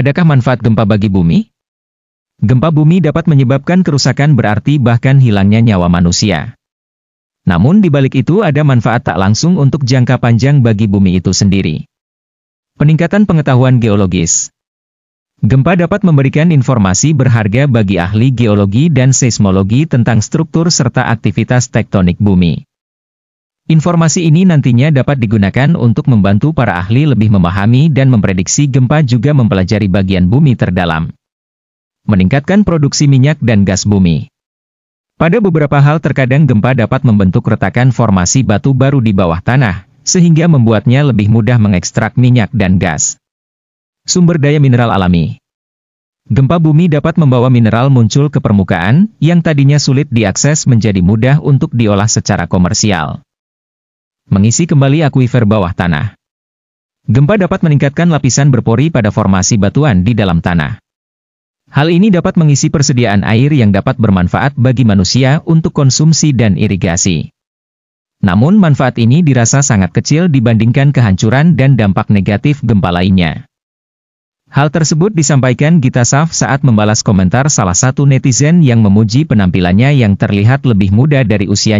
Adakah manfaat gempa bagi bumi? Gempa bumi dapat menyebabkan kerusakan berarti bahkan hilangnya nyawa manusia. Namun di balik itu ada manfaat tak langsung untuk jangka panjang bagi bumi itu sendiri. Peningkatan pengetahuan geologis. Gempa dapat memberikan informasi berharga bagi ahli geologi dan seismologi tentang struktur serta aktivitas tektonik bumi. Informasi ini nantinya dapat digunakan untuk membantu para ahli lebih memahami dan memprediksi gempa juga mempelajari bagian bumi terdalam. Meningkatkan produksi minyak dan gas bumi. Pada beberapa hal terkadang gempa dapat membentuk retakan formasi batu baru di bawah tanah, sehingga membuatnya lebih mudah mengekstrak minyak dan gas. Sumber daya mineral alami Gempa bumi dapat membawa mineral muncul ke permukaan, yang tadinya sulit diakses menjadi mudah untuk diolah secara komersial mengisi kembali akuifer bawah tanah. Gempa dapat meningkatkan lapisan berpori pada formasi batuan di dalam tanah. Hal ini dapat mengisi persediaan air yang dapat bermanfaat bagi manusia untuk konsumsi dan irigasi. Namun manfaat ini dirasa sangat kecil dibandingkan kehancuran dan dampak negatif gempa lainnya. Hal tersebut disampaikan Gita Saf saat membalas komentar salah satu netizen yang memuji penampilannya yang terlihat lebih muda dari usianya.